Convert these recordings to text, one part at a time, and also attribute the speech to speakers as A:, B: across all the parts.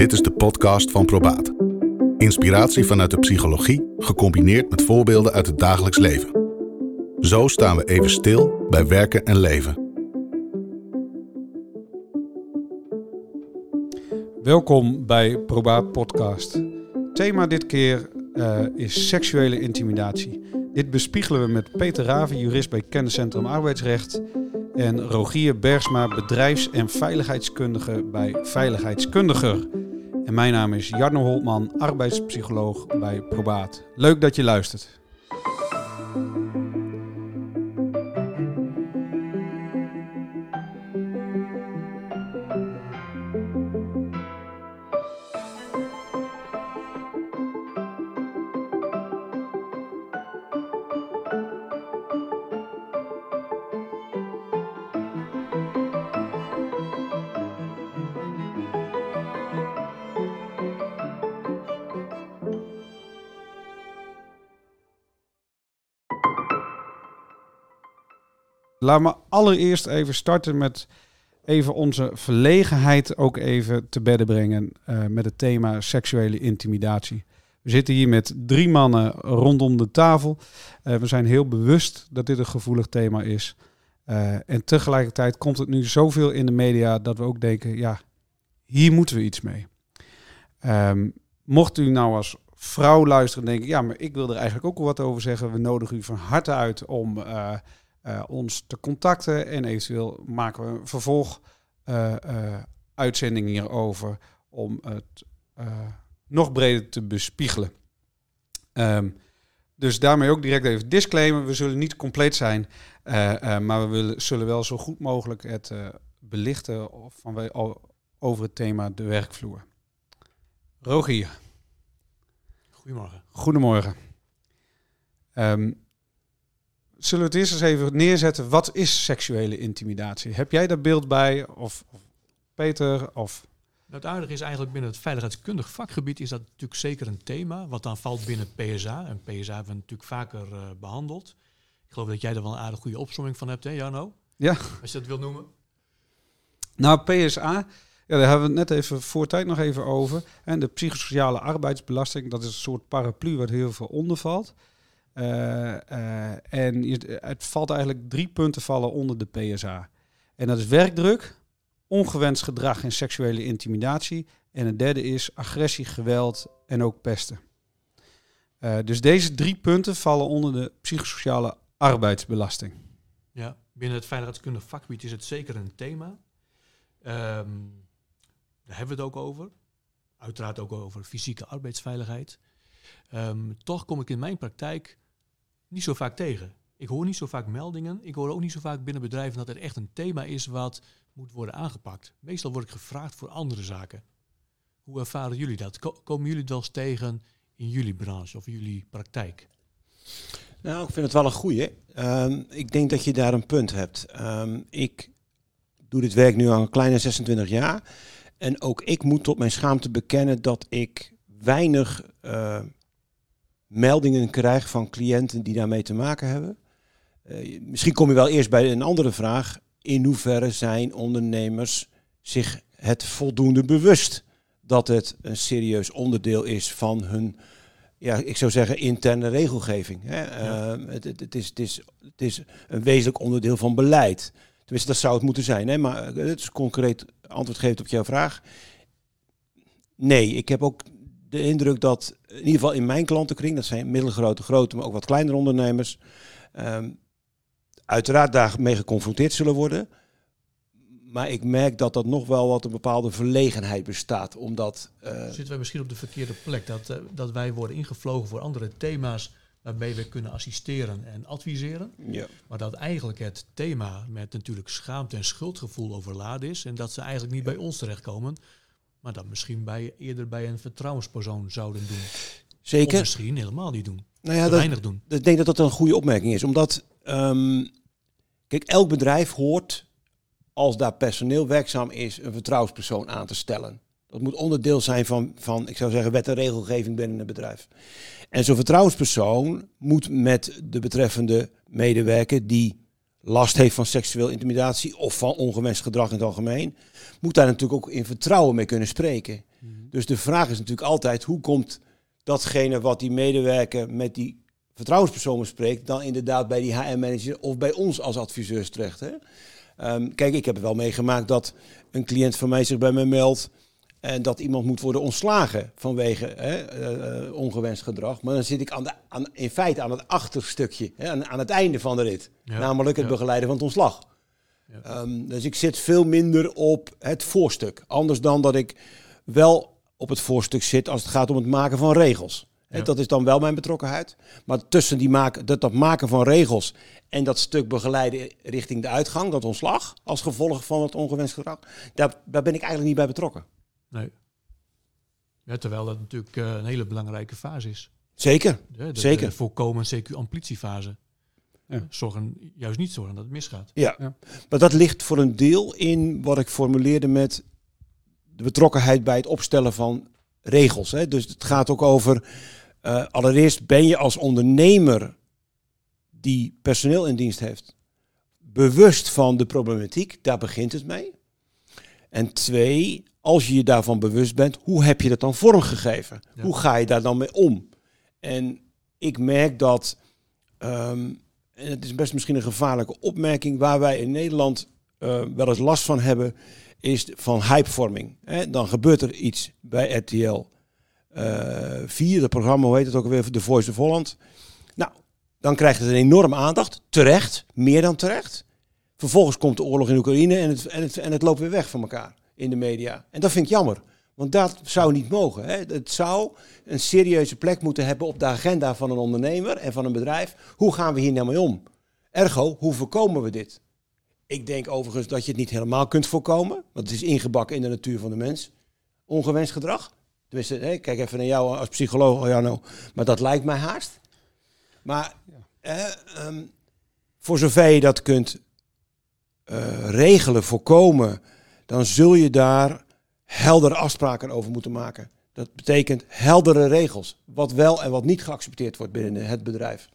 A: Dit is de podcast van Probaat. Inspiratie vanuit de psychologie, gecombineerd met voorbeelden uit het dagelijks leven. Zo staan we even stil bij werken en leven.
B: Welkom bij Probaat Podcast. Thema dit keer uh, is seksuele intimidatie. Dit bespiegelen we met Peter Raven, jurist bij Kenniscentrum Arbeidsrecht. En Rogier Bergsma, bedrijfs- en veiligheidskundige bij Veiligheidskundiger. En mijn naam is Jarno Holtman, arbeidspsycholoog bij Probaat. Leuk dat je luistert. Laat me allereerst even starten met even onze verlegenheid ook even te bedden brengen uh, met het thema seksuele intimidatie. We zitten hier met drie mannen rondom de tafel. Uh, we zijn heel bewust dat dit een gevoelig thema is. Uh, en tegelijkertijd komt het nu zoveel in de media dat we ook denken, ja, hier moeten we iets mee. Um, mocht u nou als vrouw luisteren en denken, ja, maar ik wil er eigenlijk ook wat over zeggen. We nodigen u van harte uit om ons te contacten en eventueel maken we een vervolg uh, uh, uitzending hierover om het nog breder te bespiegelen. Um, dus daarmee ook direct even disclaimer. We zullen niet compleet zijn, maar we willen, zullen wel zo goed mogelijk het belichten van, over het thema de werkvloer. Rogier.
C: Goedemorgen.
B: Goedemorgen. Um, zullen we het eerst eens even neerzetten. Wat is seksuele intimidatie? Heb jij daar beeld bij? Of, of Peter? Of...
C: Nou, het aardige is eigenlijk binnen het veiligheidskundig vakgebied is dat natuurlijk zeker een thema. Wat dan valt binnen PSA. En PSA hebben we natuurlijk vaker uh, behandeld. Ik geloof dat jij er wel een aardig goede opzomming van hebt, hè Jarno?
B: Ja.
C: Als je dat wil noemen.
B: Nou, PSA, ja, daar hebben we het net even voor tijd nog even over. En de psychosociale arbeidsbelasting, dat is een soort paraplu waar heel veel onder valt. Uh, uh, en het valt eigenlijk drie punten vallen onder de PSA. En dat is werkdruk, ongewenst gedrag en seksuele intimidatie. En het derde is agressie, geweld en ook pesten. Uh, dus deze drie punten vallen onder de psychosociale arbeidsbelasting.
C: Ja, binnen het veiligheidskundig vakgebied is het zeker een thema. Um, daar hebben we het ook over. Uiteraard ook over fysieke arbeidsveiligheid. Um, toch kom ik in mijn praktijk niet zo vaak tegen. Ik hoor niet zo vaak meldingen. Ik hoor ook niet zo vaak binnen bedrijven dat er echt een thema is wat moet worden aangepakt. Meestal word ik gevraagd voor andere zaken. Hoe ervaren jullie dat? Komen jullie het wel eens tegen in jullie branche of jullie praktijk?
D: Nou, ik vind het wel een goeie. Um, ik denk dat je daar een punt hebt. Um, ik doe dit werk nu al een kleine 26 jaar. En ook ik moet tot mijn schaamte bekennen dat ik weinig uh, meldingen krijg van cliënten die daarmee te maken hebben. Uh, misschien kom je wel eerst bij een andere vraag. In hoeverre zijn ondernemers zich het voldoende bewust dat het een serieus onderdeel is van hun, ja, ik zou zeggen, interne regelgeving. Hè? Ja. Uh, het, het, het, is, het, is, het is een wezenlijk onderdeel van beleid. Tenminste, dat zou het moeten zijn. Hè? Maar het is concreet antwoord geeft op jouw vraag. Nee, ik heb ook de indruk dat, in ieder geval in mijn klantenkring, dat zijn middelgrote, grote, maar ook wat kleinere ondernemers, um, uiteraard daarmee geconfronteerd zullen worden. Maar ik merk dat dat nog wel wat een bepaalde verlegenheid bestaat. Omdat,
C: uh... Zitten wij misschien op de verkeerde plek? Dat, uh, dat wij worden ingevlogen voor andere thema's waarmee we kunnen assisteren en adviseren.
D: Ja.
C: Maar dat eigenlijk het thema met natuurlijk schaamte en schuldgevoel overladen is. En dat ze eigenlijk niet bij ons terechtkomen, maar dat misschien bij, eerder bij een vertrouwenspersoon zouden doen.
D: Zeker.
C: Of misschien helemaal niet doen.
D: Nou ja, dat,
C: weinig doen.
D: Ik denk dat dat een goede opmerking is. Omdat, um, kijk, elk bedrijf hoort, als daar personeel werkzaam is, een vertrouwenspersoon aan te stellen. Dat moet onderdeel zijn van, van, ik zou zeggen, wet en regelgeving binnen een bedrijf. En zo'n vertrouwenspersoon moet met de betreffende medewerker die last heeft van seksueel intimidatie of van ongewenst gedrag in het algemeen, moet daar natuurlijk ook in vertrouwen mee kunnen spreken. Mm -hmm. Dus de vraag is natuurlijk altijd, hoe komt datgene wat die medewerker met die vertrouwenspersoon bespreekt, dan inderdaad bij die HR-manager of bij ons als adviseurs terecht? Hè? Ehm, kijk, ik heb het wel meegemaakt dat een cliënt van mij zich bij mij meldt en dat iemand moet worden ontslagen vanwege hè, eh, eh, ongewenst gedrag. Maar dan zit ik aan de, aan, in feite aan het achterstukje, hè, aan, aan het einde van de rit.
C: Ja,
D: Namelijk het
C: ja.
D: begeleiden van het ontslag.
C: Ja.
D: Ehm, dus ik zit veel minder op het voorstuk. Anders dan dat ik wel op het voorstuk zit als het gaat om het maken van regels. Dat is dan wel mijn betrokkenheid. Maar tussen die maken, dat, dat maken van regels en dat stuk begeleiden richting de uitgang, dat ontslag, als gevolg van het ongewenst gedrag, daar, daar ben ik eigenlijk niet bij betrokken.
C: Nee. Ja, terwijl dat natuurlijk eh, een hele belangrijke fase is.
D: Zeker.
C: De, de,
D: Zeker.
C: De voorkomen CQ-amplitiefase.
B: Ja.
C: Zorgen, juist niet zorgen dat het misgaat.
D: Ja.
B: Ja.
D: maar dat ligt voor een deel in wat ik formuleerde met de betrokkenheid bij het opstellen van regels. Hè. Dus het gaat ook over, eh, allereerst ben je als ondernemer die personeel in dienst heeft, bewust van de problematiek, daar begint het mee. En twee, als je je daarvan bewust bent, hoe heb je dat dan vormgegeven?
C: Ja.
D: Hoe ga je daar dan mee om? En ik merk dat, ehm, en het is best misschien een gevaarlijke opmerking, waar wij in Nederland eh, wel eens last van hebben, is van hypevorming. Hè? Dan gebeurt er iets bij RTL eh 4, het programma, hoe heet het ook alweer, The Voice of Holland. Nou, dan krijgt het een enorme aandacht, terecht, meer dan terecht. Vervolgens komt de oorlog in Oekraïne en het, en het, en het loopt weer weg van elkaar in de media. En dat vind ik jammer. Want dat zou niet mogen. Hè. Het zou een serieuze plek moeten hebben op de agenda van een ondernemer en van een bedrijf. Hoe gaan we hier nou mee om? Ergo, hoe voorkomen we dit? Ik denk overigens dat je het niet helemaal kunt voorkomen. Want het is ingebakken in de natuur van de mens. Ongewenst gedrag. Tenminste, hè, kijk even naar jou als psycholoog, Jarno. Maar dat lijkt mij haast. Maar eh, ehm, voor zover je dat kunt eh, regelen, voorkomen, dan zul je daar heldere afspraken over moeten maken. Dat betekent heldere regels. Wat wel en wat niet geaccepteerd wordt binnen het bedrijf.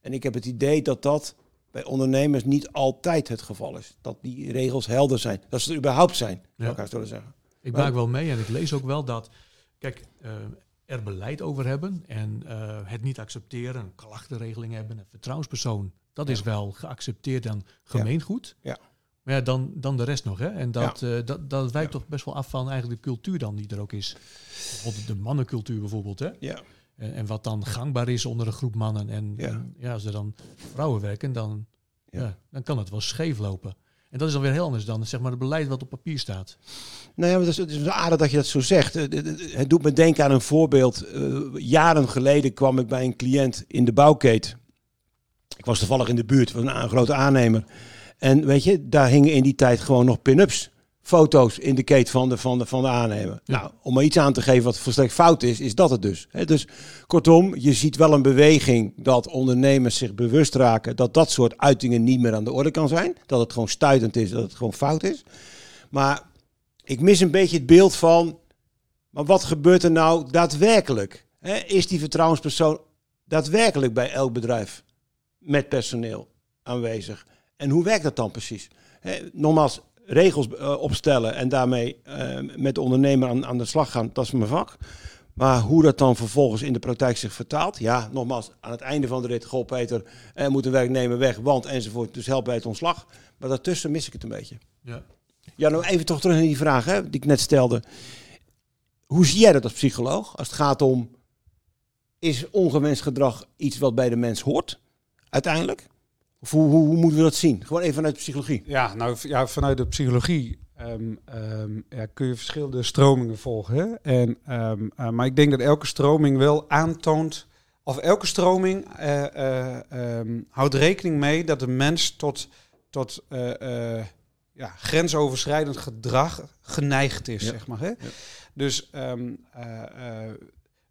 D: En ik heb het idee dat dat bij ondernemers niet altijd het geval is. Dat die regels helder zijn. Dat ze er überhaupt zijn, zou ik willen zeggen.
C: Ik maak wel mee en ik lees ook wel dat, kijk, eh, er beleid over hebben en eh, het niet accepteren, een klachtenregeling hebben, een vertrouwenspersoon, dat is wel geaccepteerd en gemeengoed.
D: Ja.
C: Maar ja, dan, dan de rest nog. Hè? En dat, eh, dat, dat wijkt toch best wel af van eigenlijk de cultuur dan die er ook is. Bijvoorbeeld de mannencultuur bijvoorbeeld. Hè?
D: Ja.
C: En, en wat dan gangbaar is onder een groep mannen. En
D: Ja.
C: en ja, als er dan vrouwen werken, dan,
D: Ja.
C: dan kan het wel scheef lopen. En dat is dan weer heel anders dan zeg maar, het beleid wat op papier staat.
D: Nou ja, maar het is, het is aardig dat je dat zo zegt. Het, het- het doet me denken aan een voorbeeld. Eh, jaren geleden kwam ik bij een cliënt in de bouwkeet. Ik was toevallig in de buurt van een grote aannemer. En weet je, daar hingen in die tijd gewoon nog pin-ups. Foto's in de keet van de, van de, van de aannemer.
C: Ja.
D: Nou, om maar iets aan te geven wat volstrekt fout is, is dat het dus. Dus kortom, je ziet wel een beweging dat ondernemers zich bewust raken dat dat soort uitingen niet meer aan de orde kan zijn. Dat het gewoon stuitend is, dat het gewoon fout is. Maar ik mis een beetje het beeld van, maar wat gebeurt er nou daadwerkelijk? Is die vertrouwenspersoon daadwerkelijk bij elk bedrijf met personeel aanwezig? En hoe werkt dat dan precies? Nogmaals, regels eh, opstellen en daarmee eh, met de ondernemer aan, aan de slag gaan, dat is mijn vak. Maar hoe dat dan vervolgens in de praktijk zich vertaalt, ja, nogmaals, aan het einde van de rit, goh Peter, er moet een werknemer weg, want enzovoort, dus help bij het ontslag. Maar daartussen mis ik het een beetje.
C: Ja.
D: Ja, nou even toch terug naar die vraag hè, die ik net stelde. Hoe zie jij dat als psycholoog? Als het gaat om, is ongewenst gedrag iets wat bij de mens hoort, uiteindelijk? Of hoe, hoe, hoe moeten we dat zien? Gewoon even vanuit de psychologie.
B: Ja, nou ja, vanuit de psychologie ehm, ehm, ja, kun je verschillende stromingen volgen. Hè? En, ehm, eh, maar ik denk dat elke stroming wel aantoont, of elke stroming eh, eh, houdt rekening mee dat de mens tot, tot ja, grensoverschrijdend gedrag geneigd is,
D: Ja.
B: zeg maar. Hè? Dus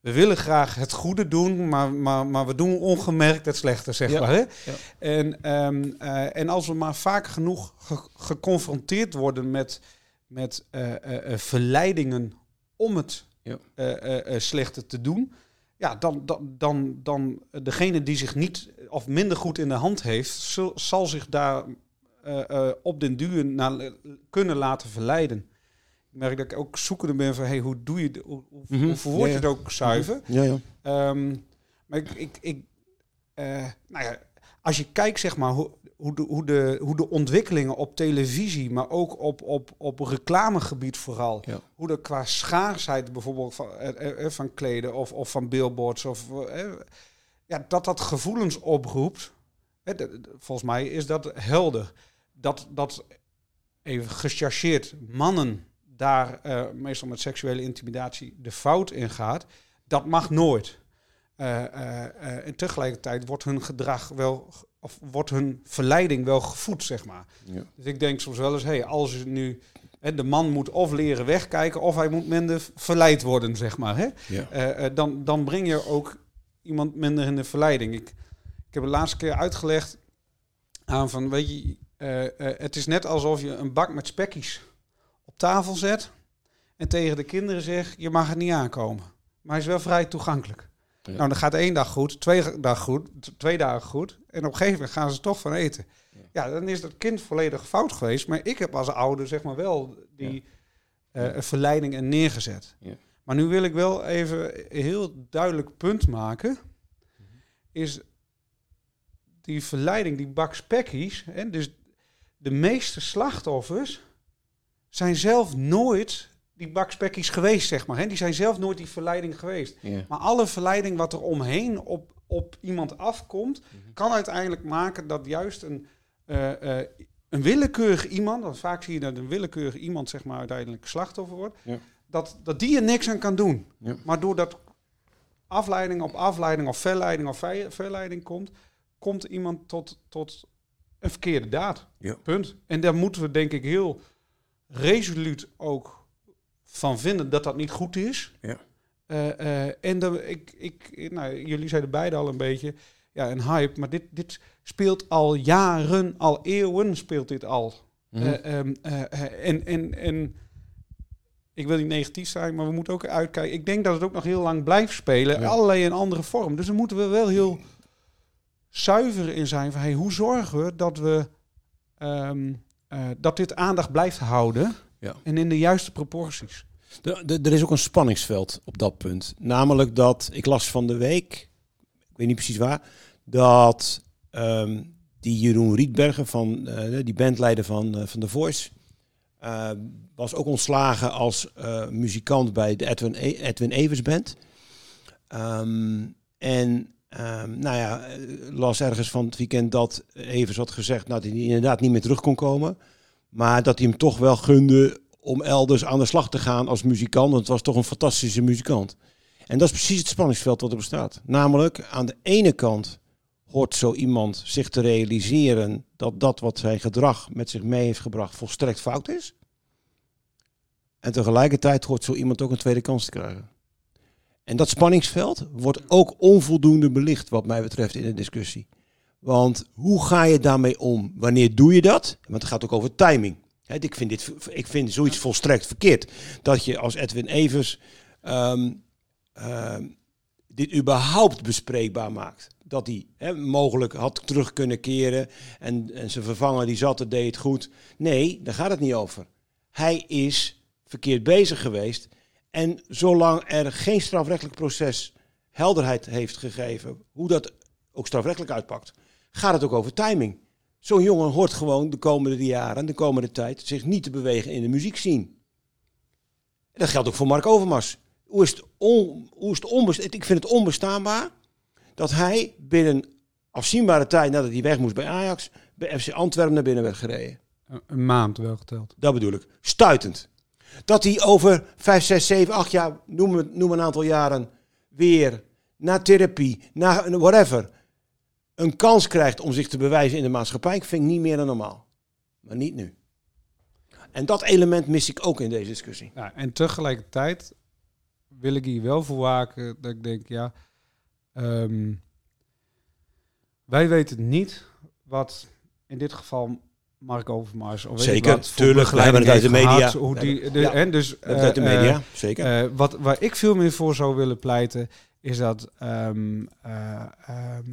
B: we willen graag het goede doen, maar, maar, maar we doen ongemerkt het slechte, zeg
D: Ja.
B: maar. Hè? En, ehm, eh, en als we maar vaak genoeg ge- geconfronteerd worden met, met eh, eh, verleidingen om het
D: Ja.
B: slechte te doen, ja, dan, dan, dan, dan degene die zich niet of minder goed in de hand heeft, zal, zal zich daar op den duur naar kunnen laten verleiden. Merk dat ik ook zoekende ben van, hey, hoe doe je, de- hoe, hoe,
D: Mhm.
B: hoe verwoord je het ook zuiver?
D: Ja, ja.
B: Ehm, maar ik, ik, ik eh, nou ja, als je kijkt zeg maar hoe, hoe, de, hoe, de, hoe de ontwikkelingen op televisie, maar ook op, op, op reclamegebied vooral,
D: Ja.
B: hoe er qua schaarsheid bijvoorbeeld van, eh, eh, eh, van kleden of, of van billboards of eh, ja, dat dat gevoelens oproept. De- de- volgens mij is dat helder. Dat, dat even gechargeerd mannen daar eh, meestal met seksuele intimidatie de fout in gaat, dat mag nooit. Eh, eh, en tegelijkertijd wordt hun gedrag wel, of wordt hun verleiding wel gevoed, zeg maar.
D: Ja.
B: Dus ik denk soms wel eens, hey, als je nu, hè, de man moet of leren wegkijken, of hij moet minder verleid worden, zeg maar. Hè?
D: Ja.
B: Dan, dan breng je ook iemand minder in de verleiding. Ik, ik heb de laatste keer uitgelegd aan van, weet je, het is net alsof je een bak met spekkies op tafel zet en tegen de kinderen zegt, je mag het niet aankomen. Maar hij is wel vrij toegankelijk.
D: Ja.
B: Nou, dan gaat één dag goed, twee, dag goed, twee dagen goed. En op een gegeven moment gaan ze toch van eten. Ja, dan is dat kind volledig fout geweest. Maar ik heb als ouder zeg maar wel die eh, verleiding er neergezet.
D: Ja.
B: Maar nu wil ik wel even een heel duidelijk punt maken. Is die verleiding, die bak spekkies. Hè, dus de meeste slachtoffers zijn zelf nooit die bak spekkies geweest, zeg maar. Hè. Die zijn zelf nooit die verleiding geweest.
D: Ja.
B: Maar alle verleiding wat er omheen op, op iemand afkomt, kan uiteindelijk maken dat juist een, eh, eh, een willekeurig iemand, want vaak zie je dat een willekeurig iemand zeg maar uiteindelijk slachtoffer wordt,
D: Ja.
B: dat, dat die er niks aan kan doen.
D: Ja.
B: Maar doordat afleiding op afleiding of verleiding of ver- verleiding komt, komt iemand tot, tot een verkeerde daad. Punt. En daar moeten we denk ik heel resoluut ook van vinden dat dat niet goed is.
D: Ja.
B: Eh, eh, en dan, ik, ik, nou, jullie zeiden beide al een beetje, ja, een hype, maar dit, dit speelt al jaren, al eeuwen speelt dit al.
D: Mhm.
B: Eh, ehm, eh, eh, en, en, en ik wil niet negatief zijn, maar we moeten ook uitkijken. Ik denk dat het ook nog heel lang blijft spelen,
D: Ja.
B: allerlei in andere vorm. Dus daar moeten we wel heel zuiver in zijn van, hey, hoe zorgen we dat we ehm, eh, dat dit aandacht blijft houden
D: Ja.
B: en in de juiste proporties.
D: Er, is ook een spanningsveld op dat punt. Namelijk dat, ik las van de week, ik weet niet precies waar, dat ehm, die Jeroen Rietbergen, van, eh, die bandleider van, eh, van The Voice, was ook ontslagen als muzikant bij de Edwin, E- Edwin Evers Band. Ehm, en ehm, nou ja, eh, las ergens van het weekend dat Evers had gezegd nou, dat hij inderdaad niet meer terug kon komen. Maar dat hij hem toch wel gunde om elders aan de slag te gaan als muzikant. Want het was toch een fantastische muzikant. En dat is precies het spanningsveld wat er bestaat. Namelijk, aan de ene kant hoort zo iemand zich te realiseren dat dat wat zijn gedrag met zich mee heeft gebracht volstrekt fout is. En tegelijkertijd hoort zo iemand ook een tweede kans te krijgen. En dat spanningsveld wordt ook onvoldoende belicht, wat mij betreft, in de discussie. Want hoe ga je daarmee om? Wanneer doe je dat? Want het gaat ook over timing. Ik, vind dit, ik vind zoiets volstrekt verkeerd. Dat je als Edwin Evers ehm, ehm, dit überhaupt bespreekbaar maakt. Dat hij mogelijk had terug kunnen keren en, en zijn vervanger die zat er, deed het goed. Nee, daar gaat het niet over. Hij is verkeerd bezig geweest. En zolang er geen strafrechtelijk proces helderheid heeft gegeven, hoe dat ook strafrechtelijk uitpakt, gaat het ook over timing. Zo'n jongen hoort gewoon de komende jaren, de komende tijd, zich niet te bewegen in de muziek zien. Dat geldt ook voor Mark Overmars. Hoe is het, on, hoe is het ik vind het onbestaanbaar dat hij binnen afzienbare tijd nadat hij weg moest bij Ajax, bij FC Antwerpen naar binnen werd gereden.
B: Een maand wel geteld.
D: Dat bedoel ik. Stuitend. Dat hij over 5, 6, 7, 8 jaar, noem, noem een aantal jaren, weer naar therapie, naar whatever, een kans krijgt om zich te bewijzen in de maatschappij, vind ik niet meer dan normaal. Maar niet nu. En dat element mis ik ook in deze discussie.
B: En tegelijkertijd wil ik hier wel voor waken dat ik denk, ja, ehm, wij weten niet wat in dit geval Mark Overmars of weet
D: Zeker,
B: wat voor
D: tuurlijk, we hebben het uit de
B: heeft
D: media.
B: hoe
D: We
B: die, de,
D: ja,
B: en dus,
D: uit de
B: eh,
D: media,
B: eh,
D: zeker.
B: eh, wat, waar ik veel meer voor zou willen pleiten, is dat, eh, ehm,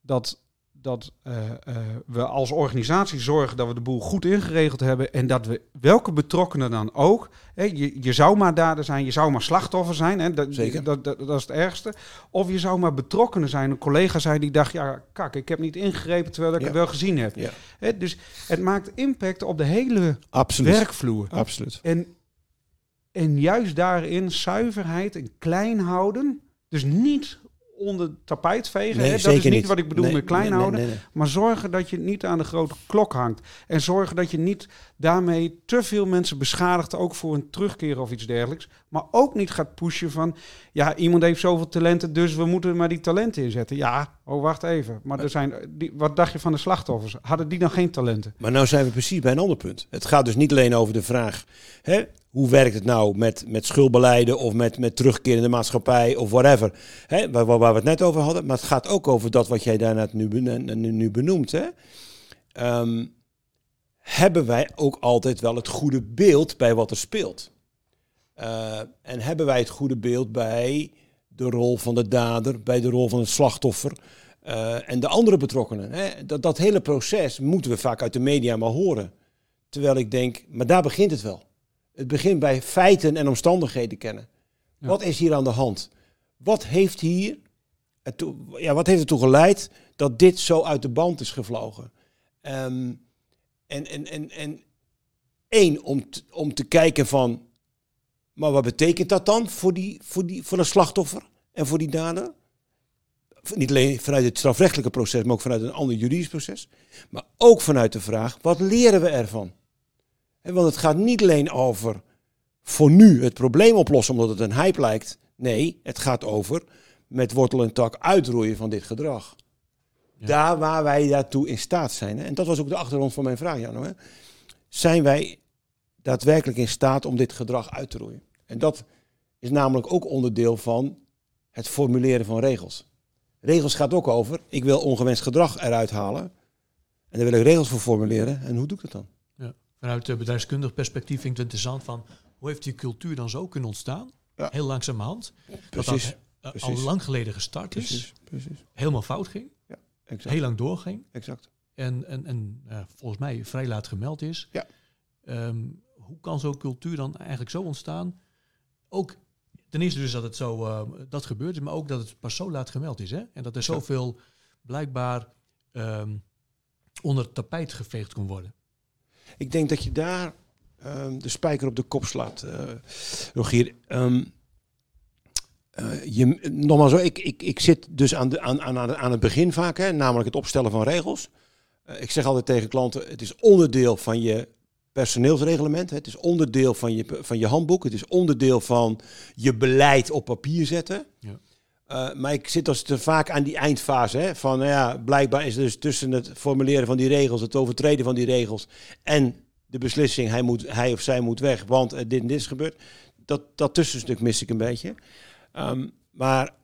B: dat dat eh, eh, we als organisatie zorgen dat we de boel goed ingeregeld hebben en dat we welke betrokkenen dan ook, hè, je, je zou maar dader zijn, je zou maar slachtoffer zijn, hè, dat,
D: Zeker.
B: Dat, dat, dat is het ergste. Of je zou maar betrokkenen zijn, een collega zijn die dacht, ja kak, ik heb niet ingegrepen terwijl ik
D: Ja.
B: het wel gezien heb.
D: Ja,
B: Hè, dus het maakt impact op de hele
D: absoluut.
B: werkvloer.
D: Absoluut.
B: En, en juist daarin zuiverheid en klein houden. Dus niet onder het tapijt vegen. hè? Dat is niet, wat ik bedoel
D: Nee,
B: met klein houden.
D: nee.
B: Maar zorgen dat je het niet aan de grote klok hangt. En zorgen dat je niet daarmee te veel mensen beschadigt. Ook voor een terugkeer of iets dergelijks. Maar ook niet gaat pushen van... Ja, iemand heeft zoveel talenten, dus we moeten maar die talenten inzetten. Ja, oh wacht even. Maar er zijn, die, wat dacht je van de slachtoffers? Hadden die dan geen talenten?
D: Maar nou zijn we precies bij een ander punt. Het gaat dus niet alleen over de vraag... Hè, hoe werkt het nou met, met schuldbeleiden of met, met terugkeer in de maatschappij of whatever. Hè, waar, waar we het net over hadden. Maar het gaat ook over dat wat jij daarnet nu, nu, nu benoemt. Hè. Ehm, hebben wij ook altijd wel het goede beeld bij wat er speelt? Eh, en hebben wij het goede beeld bij de rol van de dader, bij de rol van het slachtoffer eh, en de andere betrokkenen? Hè? Dat, dat hele proces moeten we vaak uit de media maar horen. Terwijl ik denk, maar daar begint het wel. Het begint bij feiten en omstandigheden kennen.
B: Ja.
D: Wat is hier aan de hand? Wat heeft hier ertoe, ja, wat heeft ertoe geleid dat dit zo uit de band is gevlogen? Ehm, en, en, en, en één, om, t- om te kijken van, maar wat betekent dat dan voor, die, voor, die, voor een slachtoffer en voor die dader? Niet alleen vanuit het strafrechtelijke proces, maar ook vanuit een ander juridisch proces. Maar ook vanuit de vraag, wat leren we ervan? Want het gaat niet alleen over voor nu het probleem oplossen omdat het een hype lijkt. Nee, het gaat over met wortel en tak uitroeien van dit gedrag.
C: Ja.
D: Daar waar wij daartoe in staat zijn. Hè. En dat was ook de achtergrond van mijn vraag, Jan. Hè. Zijn wij daadwerkelijk in staat om dit gedrag uit te roeien? En dat is namelijk ook onderdeel van het formuleren van regels. Regels gaat ook over, ik wil ongewenst gedrag eruit halen. En daar wil ik regels voor formuleren. En hoe doe ik dat dan?
C: Vanuit bedrijfskundig perspectief vind ik het interessant van hoe heeft die cultuur dan zo kunnen ontstaan?
D: Ja.
C: Heel langzamerhand. Dat
D: Precies.
C: dat eh, al lang geleden gestart is.
D: Precies.
C: Helemaal fout ging.
D: Exact.
C: Heel lang doorging.
D: exact.
C: En, en, en eh, volgens mij vrij laat gemeld is.
D: Ja.
C: Ehm, hoe kan zo'n cultuur dan eigenlijk zo ontstaan? Ook ten eerste dus dat het zo eh, dat gebeurt is, maar ook dat het pas zo laat gemeld is. Hè? En dat er
D: Ja.
C: zoveel blijkbaar ehm, onder het tapijt geveegd kon worden.
D: Ik denk dat je daar ehm, de spijker op de kop slaat, eh Rogier. Ehm, eh, je, nogmaals, ik, ik, ik zit dus aan, de, aan, aan, aan het begin vaak, hè, namelijk het opstellen van regels. Eh, ik zeg altijd tegen klanten, het is onderdeel van je personeelsreglement. hè, Het is onderdeel van je, van je handboek. Het is onderdeel van je beleid op papier zetten.
C: Ja.
D: Eh, maar ik zit als te vaak aan die eindfase. Hè, van nou ja, blijkbaar is er dus tussen het formuleren van die regels, het overtreden van die regels en de beslissing, hij, moet, hij of zij moet weg, want dit en dit is gebeurd. Dat, dat tussenstuk mis ik een beetje. Ehm, maar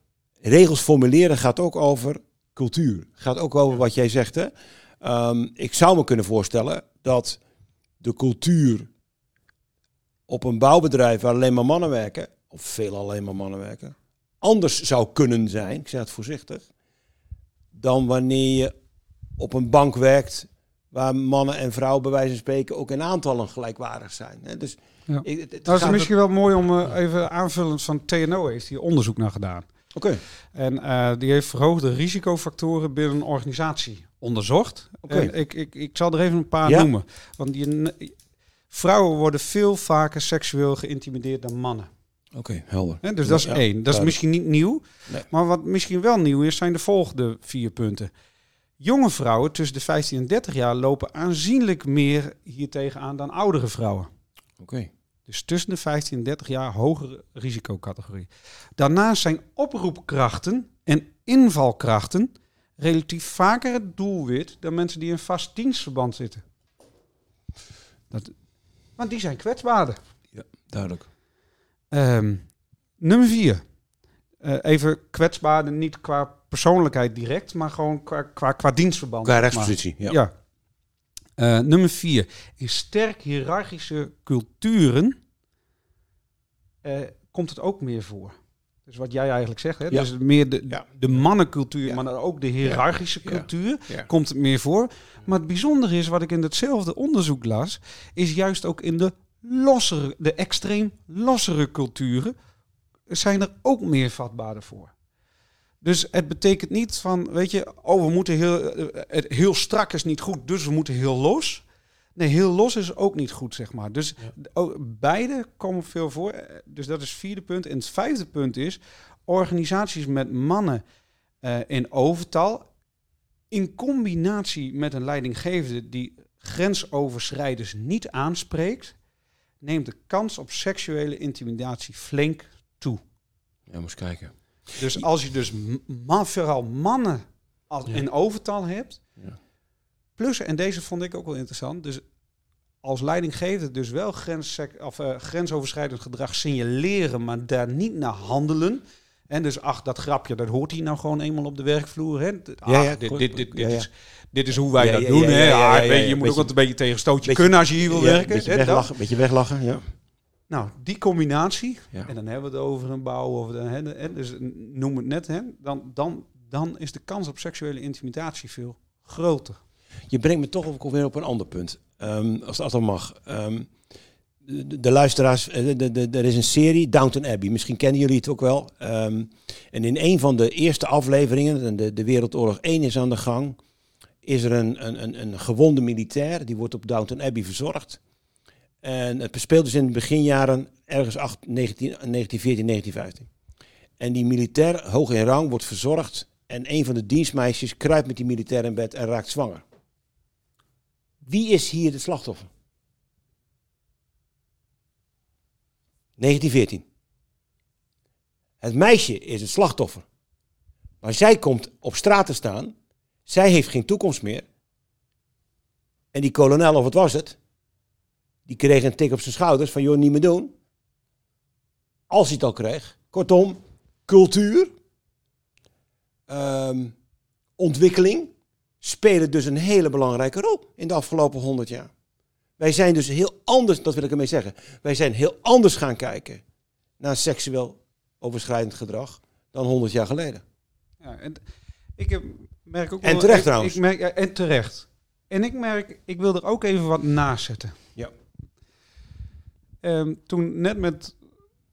D: regels formuleren gaat ook over cultuur. Gaat ook over wat jij zegt. Hè? Ehm, ik zou me kunnen voorstellen dat de cultuur op een bouwbedrijf waar alleen maar mannen werken, of veel alleen maar mannen werken, anders zou kunnen zijn, ik zeg het voorzichtig, dan wanneer je op een bank werkt waar mannen en vrouwen bij wijze van spreken ook in aantallen gelijkwaardig zijn. Dus
B: Ja.
D: ik, het, het
B: Dat is misschien wel mooi om eh, even aanvullend van TNO heeft hier onderzoek naar gedaan.
D: Oké,
B: En eh, die heeft verhoogde risicofactoren binnen een organisatie onderzocht.
D: Oké.
B: Ik, ik, ik zal er even een paar
D: Ja.
B: noemen. Want je, vrouwen worden veel vaker seksueel geïntimideerd dan mannen.
D: Oké, helder.
B: Dus dat is
D: Ja,
B: één. Dat is misschien niet nieuw.
D: Nee.
B: Maar wat misschien wel nieuw is, zijn de volgende vier punten. Jonge vrouwen tussen de 15 en 30 jaar lopen aanzienlijk meer hier tegenaan dan oudere vrouwen.
D: Oké.
B: Dus tussen de 15 en 30 jaar hogere risicocategorie. Daarnaast zijn oproepkrachten en invalkrachten relatief vaker het doelwit dan mensen die in vast dienstverband zitten. Dat, want die zijn kwetsbaarder.
D: Duidelijk.
B: Ehm, nummer vier. Eh, even kwetsbaarder, niet qua persoonlijkheid direct, maar gewoon qua, qua, qua dienstverband.
D: Qua rechtspositie, ja.
B: Ja. Eh, nummer vier. In sterk hiërarchische culturen eh, komt het ook meer voor. Dus wat jij eigenlijk zegt, hè?
D: Ja.
B: dus meer de,
D: Ja.
B: de mannencultuur,
D: Ja.
B: maar dan ook de hiërarchische cultuur, komt het meer voor. Maar het bijzondere is, wat ik in hetzelfde onderzoek las, is juist ook in de lossere, de extreem lossere culturen, zijn er ook meer vatbaarder voor. Dus het betekent niet van, weet je, oh, we moeten heel, eh, het heel strak is niet goed, dus we moeten heel los. Nee, heel los is ook niet goed, zeg maar. Dus
C: Ja.
B: ook, beide komen veel voor. Eh, Dus dat is het vierde punt. En het vijfde punt is, organisaties met mannen eh, in overtal, in combinatie met een leidinggevende die grensoverschrijders niet aanspreekt, neemt de kans op seksuele intimidatie flink toe.
D: Ja, moest kijken.
B: Dus als je dus m- ma- vooral mannen als
C: Ja.
B: in overtal hebt,
D: Ja.
B: plus, en deze vond ik ook wel interessant, dus als leidinggevende dus wel grens, of, eh, grensoverschrijdend gedrag signaleren, maar daar niet naar handelen. En dus ach, dat grapje, dat hoort hij nou gewoon eenmaal op de werkvloer. Hè? Ach,
D: Ja, ja,
B: dit,
D: goed.
B: dit, dit, dit,
D: Ja, ja.
B: Is, dit is hoe wij
D: Ja,
B: dat
D: ja,
B: doen.
D: ja,
B: hè?
D: ja, ja,
B: Ah,
D: ja,
B: weet je, moet
D: beetje-
B: ook altijd een beetje tegen een stootje
D: beetje-
B: kunnen als je hier wil
D: Ja,
B: werken.
D: Beetje
B: hè, dat.
D: weglachen, beetje weglachen, ja.
B: Nou, die combinatie,
D: Ja.
B: en dan hebben we het over een bouw, of de, hè, de- hè, dus noem het net, hè, dan, dan, dan is de kans op seksuele intimidatie veel groter.
D: Je brengt me toch ook weer op een ander punt. Ehm, als dat dan mag. Ehm, de, de luisteraars, eh, de, de, de- er is een serie, Downton Abbey. Misschien kennen jullie het ook wel. Ehm, en in een van de eerste afleveringen, en de, de Wereldoorlog 1 is aan de gang, is er een, een, een, een gewonde militair. Die wordt op Downton Abbey verzorgd. En het speelt dus in de beginjaren ergens 8, 19, 1914, 1915. En die militair, hoog in rang, wordt verzorgd. En een van de dienstmeisjes kruipt met die militair in bed en raakt zwanger. Wie is hier het slachtoffer? 1914. Het meisje is het slachtoffer. Maar zij komt op straat te staan. Zij heeft geen toekomst meer. En die kolonel, of wat was het? Die kreeg een tik op zijn schouders van, joh, niet meer doen. Als hij het al kreeg. Kortom, cultuur, ehm, ontwikkeling spelen dus een hele belangrijke rol in de afgelopen 100 jaar. Wij zijn dus heel anders, dat wil ik ermee zeggen. Wij zijn heel anders gaan kijken naar seksueel overschrijdend gedrag dan 100 jaar geleden.
B: Ja, en ik heb, merk ook
D: En
B: wel-
D: terecht
B: ik-
D: trouwens.
B: Ik merk, ja, en terecht. En ik merk, ik wil er ook even wat naast zetten.
D: Ja.
B: Ehm, toen net met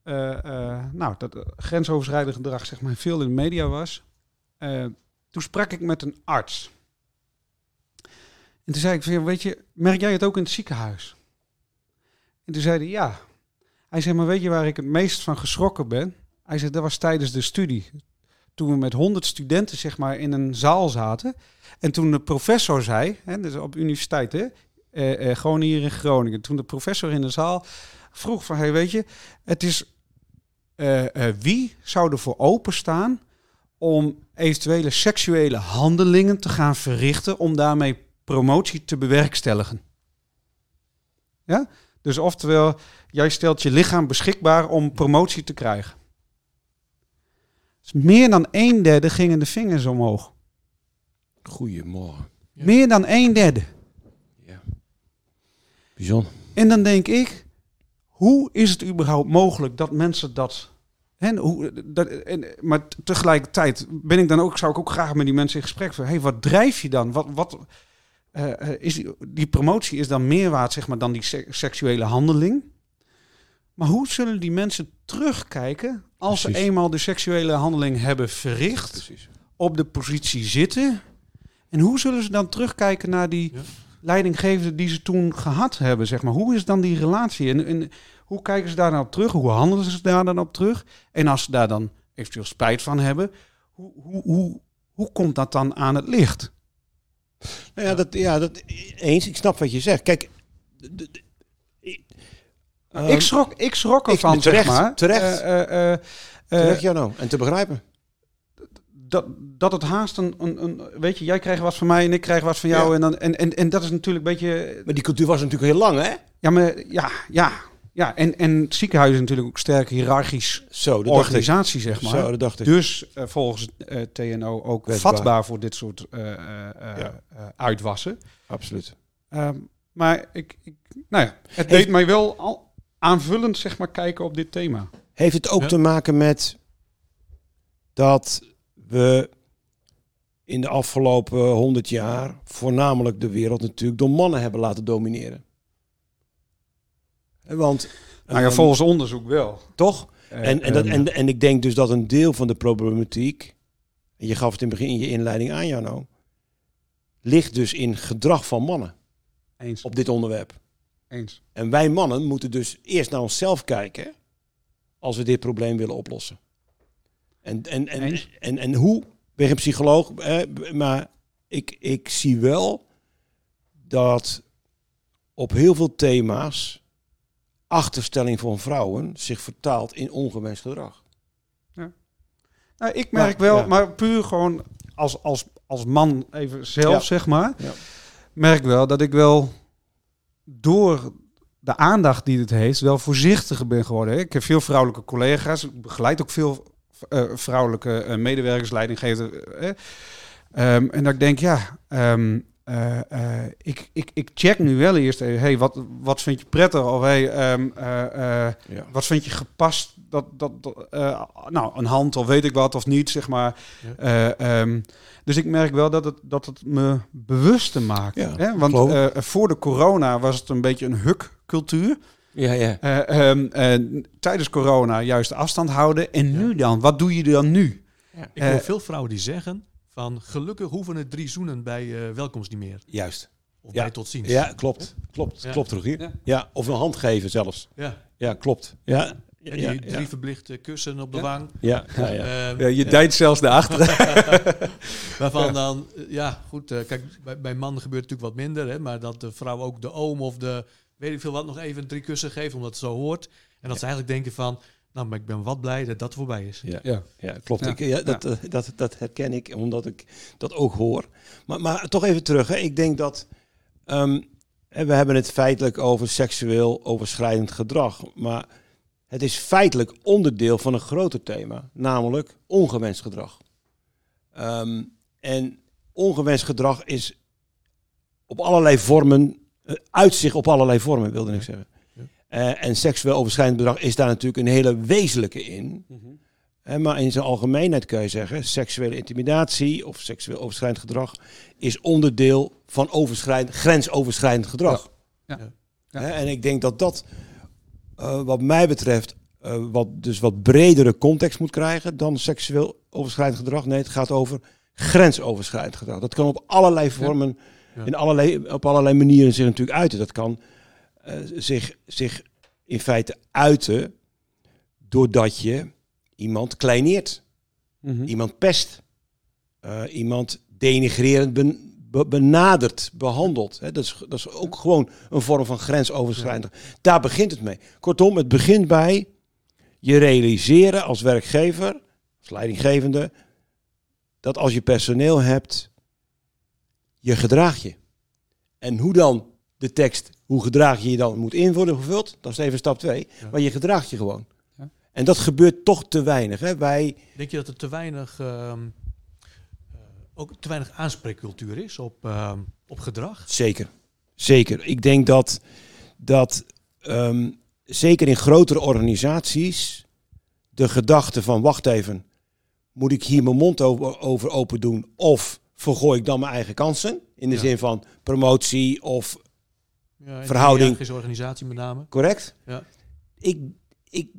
B: eh, eh, nou, dat grensoverschrijdend gedrag zeg maar, veel in de media was, eh, toen sprak ik met een arts. En toen zei ik, weet je, merk jij het ook in het ziekenhuis? En toen zei hij, ja. Hij zei, maar weet je waar ik het meest van geschrokken ben? Hij zei, dat was tijdens de studie. Toen we met honderd studenten zeg maar in een zaal zaten. En toen de professor zei, hè, dus op universiteit, hè, eh, eh, gewoon hier in Groningen. Toen de professor in de zaal vroeg van, hey, weet je, het is eh, eh, wie zou ervoor openstaan om eventuele seksuele handelingen te gaan verrichten om daarmee promotie te bewerkstelligen? Ja? Dus oftewel, jij stelt je lichaam beschikbaar om promotie te krijgen. Dus meer dan een derde gingen de vingers omhoog.
D: Goedemorgen.
C: Ja.
B: Meer dan een derde.
D: Ja. Bijzonder.
B: En dan denk ik, hoe is het überhaupt mogelijk dat mensen dat... Hè, hoe, dat en, maar tegelijkertijd ben ik dan ook, zou ik ook graag met die mensen in gesprek van, hey, wat drijf je dan? Wat, wat, eh, eh, is die, die promotie is dan meer waard zeg maar, dan die se- seksuele handeling. Maar hoe zullen die mensen terugkijken als ze eenmaal de seksuele handeling hebben verricht?
D: Precies.
B: op de positie zitten. En hoe zullen ze dan terugkijken naar die
C: Ja.
B: leidinggevende die ze toen gehad hebben? Zeg maar. Hoe is dan die relatie? En, en hoe kijken ze daar dan op terug? Hoe handelen ze daar dan op terug? En als ze daar dan eventueel spijt van hebben, hoe, hoe, hoe, hoe komt dat dan aan het licht?
D: Nou ja, dat, ja, dat eens. Ik snap wat je zegt. Kijk, ik- ehm,
B: ik, schrok, ik schrok
D: ik-
B: ervan,
D: terecht,
B: zeg maar.
D: terecht. Terecht, ja, nou, en te begrijpen.
B: dat, dat het haast een, een, een... Weet je, jij krijgt wat van mij en ik krijg wat van jou.
D: Ja.
B: En, dan, en, en, en dat is natuurlijk een beetje...
D: Maar die cultuur was natuurlijk heel lang, hè?
B: Ja, maar ja, ja, ja. En, en het ziekenhuis is natuurlijk ook sterk hiërarchisch
D: Zo, ik.
B: organisatie, zeg maar.
D: Zo, dacht ik.
B: Dus eh, volgens eh, TNO ook vatbaar voor dit soort eh,
D: Ja.
B: uitwassen.
D: Absoluut.
B: Ehm, maar ik, ik, nou ja, het
D: Heeft-
B: deed mij wel al aanvullend, zeg maar, kijken op dit thema.
D: Heeft het ook
C: Ja.
D: te maken met dat we in de afgelopen honderd jaar voornamelijk de wereld natuurlijk door mannen hebben laten domineren. Want
B: Nou ja,
D: ehm,
B: volgens onderzoek wel.
D: toch?
B: Eh,
D: En, en, dat,
B: ehm,
D: en, en ik denk dus dat een deel van de problematiek, en je gaf het in het begin in je inleiding aan, Jano, ligt dus in gedrag van mannen
B: eens,
D: op dit onderwerp.
B: eens.
D: En wij mannen moeten dus eerst naar onszelf kijken als we dit probleem willen oplossen. En, en, en, en, en, hoe, ik ben geen psycholoog, hè, maar ik, ik zie wel dat op heel veel thema's achterstelling van vrouwen zich vertaalt in ongewenst gedrag.
B: Nou, ik merk
D: Ja,
B: wel,
D: ja.
B: maar puur gewoon als, als, als man even zelf,
D: Ja.
B: zeg maar,
D: Ja.
B: merk wel dat ik wel door de aandacht die het heeft, wel voorzichtiger ben geworden. hè. Ik heb veel vrouwelijke collega's, ik begeleid ook veel eh, vrouwelijke eh, medewerkers, leidinggevenden. eh, ehm, en dat ik denk, ja, ehm, eh, eh, ik, ik, ik check nu wel eerst even, hey, wat, wat vind je prettig? Of hey, ehm, eh, eh,
D: Ja.
B: wat vind je gepast? Dat, dat, dat, eh, nou, een hand of weet ik wat of niet, zeg maar.
C: Ja.
B: Eh, ehm, dus ik merk wel dat het, dat het me bewuster maakt.
D: Ja,
B: hè? Want eh, voor de corona was het een beetje een huk-cultuur.
D: Ja, ja.
B: Eh, ehm, eh, tijdens corona juist de afstand houden. En nu dan? Wat doe je dan nu?
C: Ik hoor veel vrouwen die zeggen van gelukkig hoeven het drie zoenen bij eh, welkomst niet meer.
D: Juist.
C: Of
D: Ja.
C: bij tot ziens.
D: Ja, klopt. Klopt,
C: Ja.
D: klopt Rogier.
B: Ja.
D: Ja. of een hand geven zelfs.
C: Ja.
D: Ja, klopt. Ja,
C: die
D: ja,
C: drie verplichte kussen op de
B: Ja.
C: wang.
D: ja, ja, ja.
C: Ehm,
B: je dijt zelfs naar achteren.
C: Waarvan dan, eh, ja goed, eh, kijk, bij, bij mannen gebeurt het natuurlijk wat minder, hè, maar dat de vrouw ook de oom of de, weet ik veel wat, nog even drie kussen geeft, omdat het zo hoort. En dat ze eigenlijk denken van, nou, maar ik ben wat blij dat dat voorbij is.
D: Ja.
B: ja.
D: Ja, klopt.
B: Ja.
D: Ik, ja, dat, eh, dat, dat herken ik, omdat ik dat ook hoor. Maar, maar toch even terug. Hè. Ik denk dat... ehm, hè, we hebben het feitelijk over seksueel overschrijdend gedrag. Maar het is feitelijk onderdeel van een groter thema. Namelijk ongewenst gedrag. Ehm, en ongewenst gedrag is op allerlei vormen... eh, uit zich op allerlei vormen, wilde ik zeggen. Eh, en seksueel overschrijdend gedrag is daar natuurlijk een hele wezenlijke in. Hè, maar in zijn algemeenheid kan je zeggen, seksuele intimidatie of seksueel overschrijdend gedrag is onderdeel van overschrijdend, grensoverschrijdend gedrag.
B: Ja. Ja.
D: En ik denk dat dat, eh, wat mij betreft, eh, wat, dus wat bredere context moet krijgen dan seksueel overschrijdend gedrag. Nee, het gaat over grensoverschrijdend gedrag. Dat kan op allerlei vormen,
C: Ja.
D: In allerlei, op allerlei manieren zich natuurlijk uiten. Dat kan eh, zich, zich in feite uiten doordat je iemand kleineert,
B: Mhm.
D: iemand pest, eh, iemand denigrerend ben- be- benadert, behandelt. Dat, is, dat is ook gewoon een vorm van grensoverschrijdend. Daar begint het mee. Kortom, het begint bij je realiseren als werkgever, als leidinggevende, dat als je personeel hebt, je gedraag je. En hoe dan de tekst, hoe gedraag je je dan moet in worden gevuld, dat is even stap twee.
C: Ja.
D: Maar je gedraagt je gewoon.
B: Ja.
D: En dat gebeurt toch te weinig. Hè? Wij,
C: Denk je dat er te weinig, ehm, eh, ook te weinig aanspreekcultuur is op, ehm, op gedrag?
D: Zeker. Zeker. Ik denk dat, dat ehm, zeker in grotere organisaties de gedachte van wacht even, moet ik hier mijn mond over, over open doen of vergooi ik dan mijn eigen kansen? In de
C: Ja.
D: zin van promotie of
C: Ja,
D: Verhouding.
C: de organisatie met name.
D: correct?
C: Ja.
D: Ik, ik,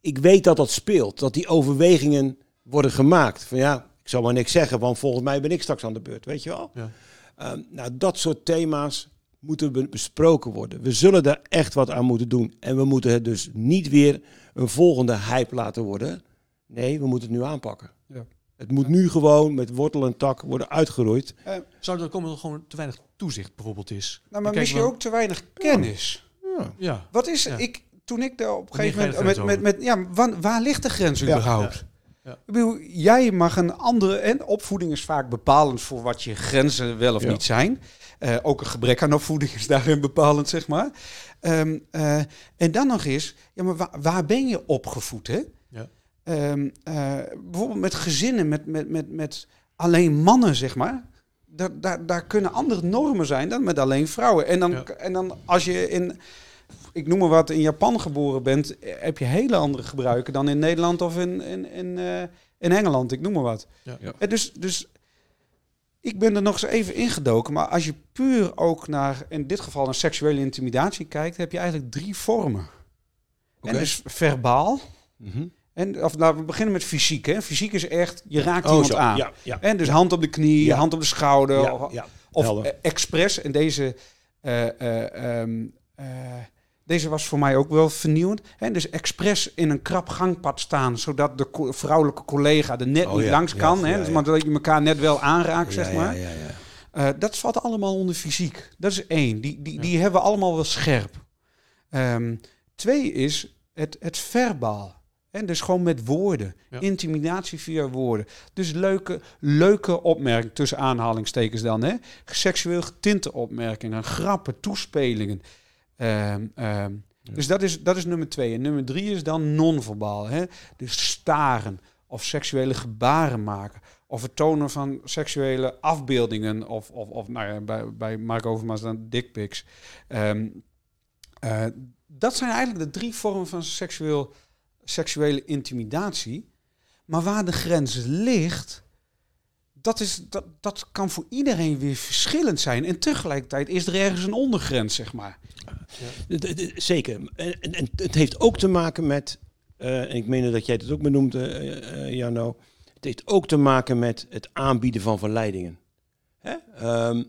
D: ik weet dat dat speelt, dat die overwegingen worden gemaakt. Van ja, ik zal maar niks zeggen, want volgens mij ben ik straks aan de beurt, weet je wel?
C: Ja.
D: Ehm, nou, dat soort thema's moeten be- besproken worden. We zullen daar echt wat aan moeten doen. En we moeten het dus niet weer een volgende hype laten worden. Nee, we moeten het nu aanpakken. Het moet nu gewoon met wortel en tak worden uitgeroeid.
C: Zou er komen dat er gewoon te weinig toezicht bijvoorbeeld is?
B: Nou, maar misschien
C: want-
B: ook te weinig kennis.
D: Ja.
C: Ja.
B: Wat is
C: Ja.
B: ik toen ik daar op een gegeven
C: je
B: moment met, met, met ja, waar, waar ligt de grens
D: Ja.
B: überhaupt?
C: Ja. Ja.
B: Ik bedoel, jij mag een andere en opvoeding is vaak bepalend voor wat je grenzen wel of
D: Ja.
B: niet zijn. Eh, ook een gebrek aan opvoeding is daarin bepalend, zeg maar. Ehm, eh, en dan nog eens, ja, maar waar, waar ben je opgevoed, hè? Ehm, eh, bijvoorbeeld met gezinnen, met, met, met, met alleen mannen, zeg maar. Daar, daar, daar kunnen andere normen zijn dan met alleen vrouwen. En dan,
C: Ja.
B: en dan als je in ik noem maar wat, in Japan geboren bent, eh, heb je hele andere gebruiken dan in Nederland of in, in, in, eh, in Engeland. Ik noem maar wat.
C: Ja.
D: Ja.
B: Dus, dus ik ben er nog eens even ingedoken. Maar als je puur ook naar, in dit geval, naar seksuele intimidatie kijkt, heb je eigenlijk drie vormen.
D: Oké.
B: En dus verbaal.
D: Mhm.
B: En, of laten we beginnen met fysiek. Hè. Fysiek is echt, je raakt
D: Oh,
B: iemand
D: zo.
B: aan.
D: Ja, ja.
B: En dus hand op de knie,
D: Ja.
B: hand op de schouder. Of of eh, expres. En deze, eh, eh, ehm, eh, deze was voor mij ook wel vernieuwend. Hè? Dus expres in een krap gangpad staan, zodat de co- vrouwelijke collega er net
D: Oh,
B: niet langs kan. hè? Dus maar dat je elkaar net wel aanraakt, zeg maar. Dat valt allemaal onder fysiek. Dat is één. Die, die, die hebben we allemaal wel scherp. Ehm, twee is het, het verbaal. En dus gewoon met woorden.
C: Ja.
B: Intimidatie via woorden. Dus leuke, leuke opmerkingen, tussen aanhalingstekens dan. Hè? Seksueel getinte opmerkingen, grappen, toespelingen. Ehm, ehm, Dus dat is, dat is nummer twee. En nummer drie is dan non-verbaal. Hè? Dus staren of seksuele gebaren maken. Of het tonen van seksuele afbeeldingen. Of, of, of nou ja, bij, bij Mark Overmars dan dickpics. Ehm, eh, dat zijn eigenlijk de drie vormen van seksueel, seksuele intimidatie. Maar waar de grens ligt, dat, is, dat, dat kan voor iedereen weer verschillend zijn. En tegelijkertijd is er ergens een ondergrens, zeg maar.
D: D- Zeker. En, en, en het heeft ook te maken met, eh, en ik meen dat jij het ook benoemde, eh, eh, Jano. Het heeft ook te maken met het aanbieden van verleidingen. Hè? Ehm,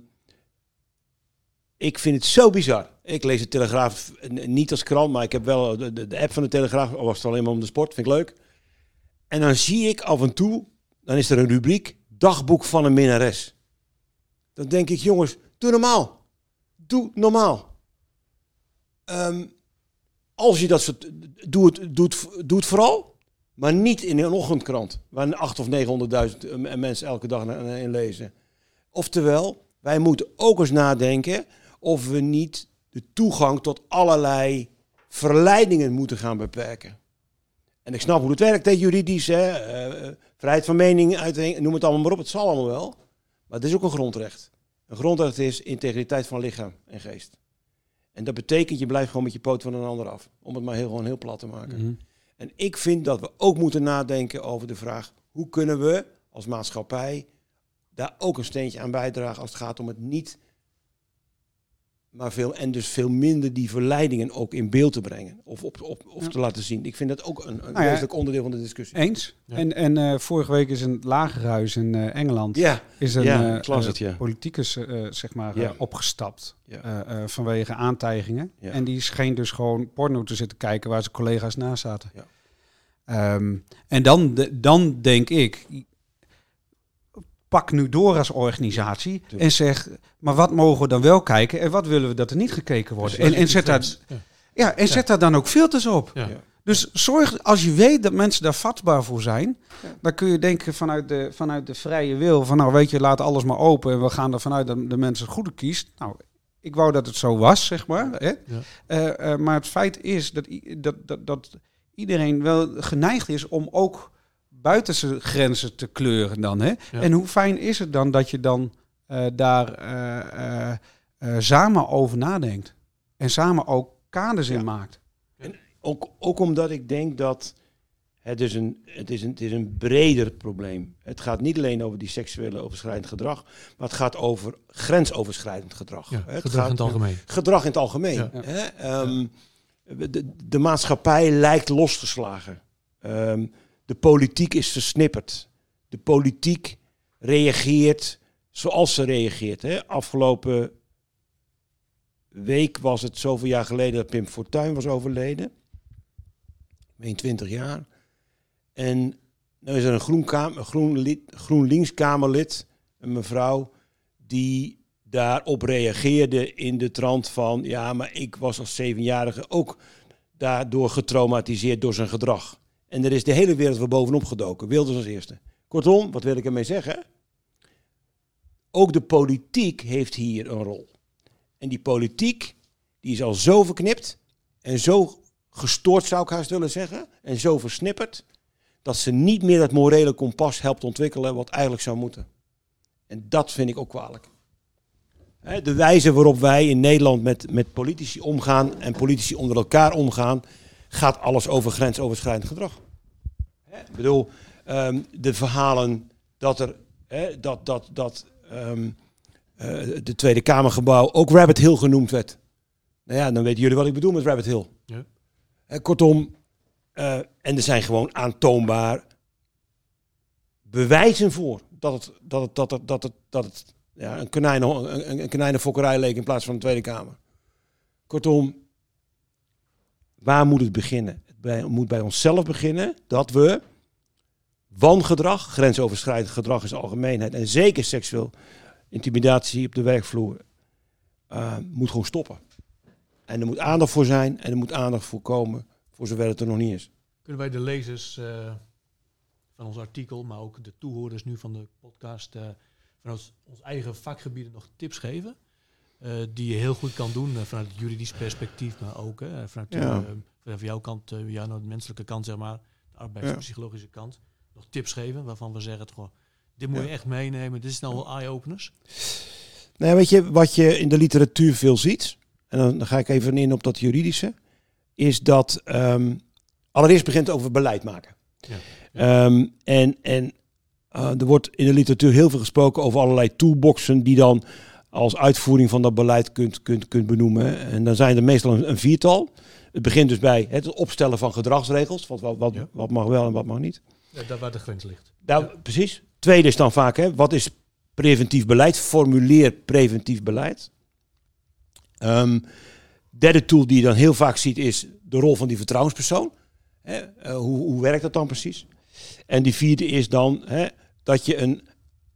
D: ik vind het zo bizar. Ik lees de Telegraaf niet als krant, maar ik heb wel de, de, app van de Telegraaf. Al was het alleen maar om de sport, vind ik leuk. En dan zie ik af en toe, dan is er een rubriek, dagboek van een minnares. Dan denk ik, jongens, doe normaal. Doe normaal. Ehm, als je dat soort. Doe het, vooral. Maar niet in een ochtendkrant. Waar 8 of 900.000 eh, mensen elke dag in lezen. Oftewel, wij moeten ook eens nadenken. Of we niet de toegang tot allerlei verleidingen moeten gaan beperken. En ik snap hoe het werkt, hè, juridisch. Hè, eh, eh, vrijheid van mening, noem het allemaal maar op. Het zal allemaal wel. Maar het is ook een grondrecht. Een grondrecht is integriteit van lichaam en geest. En dat betekent, je blijft gewoon met je poot van een ander af. Om het maar heel, gewoon heel plat te maken. En ik vind dat we ook moeten nadenken over de vraag... hoe kunnen we als maatschappij daar ook een steentje aan bijdragen... als het gaat om het niet... maar veel, en dus veel minder die verleidingen ook in beeld te brengen. Of, op, op, of
B: Ja.
D: te laten zien. Ik vind dat ook een, een
B: Nou ja.
D: wezenlijk onderdeel van de discussie.
B: Eens.
C: Ja.
B: En, en eh, vorige week is het Lagerhuis in eh, Engeland
D: Ja,
B: is een
D: Ja,
B: eh,
D: het,
B: politicus eh, zeg maar,
D: Ja.
B: opgestapt
D: Ja.
B: eh, eh, vanwege aantijgingen.
D: Ja.
B: En die scheen dus gewoon porno te zitten kijken waar zijn collega's naast zaten.
D: Ja.
B: Ehm, en dan, de- dan denk ik, pak nu door als organisatie
D: Tuurlijk.
B: en zeg, maar wat mogen we dan wel kijken en wat willen we dat er niet gekeken wordt? En, en, zet, daar,
C: Ja.
B: ja, en zet daar dan ook filters op.
C: Ja.
B: Dus zorg, als je weet dat mensen daar vatbaar voor zijn, dan kun je denken vanuit de, vanuit de vrije wil, van nou weet je, laat alles maar open en we gaan er vanuit dat de mensen het goede kiest. Nou, ik wou dat het zo was, zeg maar. Hè? Eh, eh, maar het feit is dat, dat, dat, dat iedereen wel geneigd is om ook buiten zijn grenzen te kleuren dan. Hè?
C: Ja.
B: En hoe fijn is het dan dat je dan eh, daar eh, eh, samen over nadenkt. En samen ook kaders in maakt.
D: Ook, ook omdat ik denk dat het is, een, het, is een, het is een breder probleem. Het gaat niet alleen over die seksuele overschrijdend gedrag, maar het gaat over grensoverschrijdend gedrag.
C: Ja,
D: het
C: gedrag
D: gaat,
C: in het algemeen.
D: Gedrag in het algemeen.
C: Ja.
D: Hè? Ehm, de, de maatschappij lijkt losgeslagen. Ehm, de politiek is versnipperd. De politiek reageert zoals ze reageert. Hè? Afgelopen week was het zoveel jaar geleden dat Pim Fortuyn was overleden. Ik meen 20 jaar. En nu is er een GroenKam- een groen lid, GroenLinks-Kamerlid, een mevrouw, die daarop reageerde in de trant van... ja, maar ik was als zevenjarige ook daardoor getraumatiseerd door zijn gedrag. En er is de hele wereld weer bovenop gedoken. Wilders als eerste. Kortom, wat wil ik ermee zeggen? Ook de politiek heeft hier een rol. En die politiek, die is al zo verknipt en zo gestoord, zou ik haast willen zeggen, en zo versnipperd, dat ze niet meer dat morele kompas helpt ontwikkelen wat eigenlijk zou moeten. En dat vind ik ook kwalijk. De wijze waarop wij in Nederland met, met politici omgaan en politici onder elkaar omgaan, gaat alles over grensoverschrijdend gedrag. Hè, ik bedoel, ehm, de verhalen dat er hè, dat, dat, dat ehm, eh, de Tweede Kamergebouw ook Rabbit Hill genoemd werd. Nou ja, dan weten jullie wat ik bedoel met Rabbit Hill.
C: Ja.
D: Kortom, eh, en er zijn gewoon aantoonbaar bewijzen voor dat het, dat het, dat het, dat het, dat het ja, een, konijn, een, een konijnenfokkerij leek in plaats van een Tweede Kamer. Kortom, waar moet het beginnen? Het moet bij onszelf beginnen dat we wangedrag, grensoverschrijdend gedrag zijn algemeenheid en zeker seksueel intimidatie op de werkvloer eh, moet gewoon stoppen. En er moet aandacht voor zijn en er moet aandacht voor komen voor zover het er nog niet is.
C: Kunnen wij de lezers eh, van ons artikel, maar ook de toehoorders nu van de podcast, eh, vanuit ons eigen vakgebieden nog tips geven? Eh, die je heel goed kan doen eh, vanuit het juridisch perspectief, maar ook vanuit,
D: Ja.
C: eh, vanuit jouw kant, nou, de menselijke kant, zeg maar, de arbeidspsychologische kant. Nog tips geven waarvan we zeggen, goh, dit moet je echt meenemen, dit is nou wel eye-openers.
D: Nou, weet je, wat je in de literatuur veel ziet, en dan, dan ga ik even in op dat juridische, is dat ehm, allereerst begint het over beleid maken.
C: Ja.
D: Ehm, en en er wordt in de literatuur heel veel gesproken over allerlei toolboxen die dan als uitvoering van dat beleid kunt, kunt, kunt benoemen. En dan zijn er meestal een, een viertal. Het begint dus bij het opstellen van gedragsregels, wat, wat, wat,
C: Ja.
D: wat mag wel en wat mag niet.
C: Ja, daar waar de grens ligt.
D: Nou, precies. Tweede is dan vaak, hè, wat is preventief beleid? Formuleer preventief beleid. Ehm, derde tool die je dan heel vaak ziet is de rol van die vertrouwenspersoon. Hè, eh, hoe, hoe werkt dat dan precies? En die vierde is dan hè, dat je een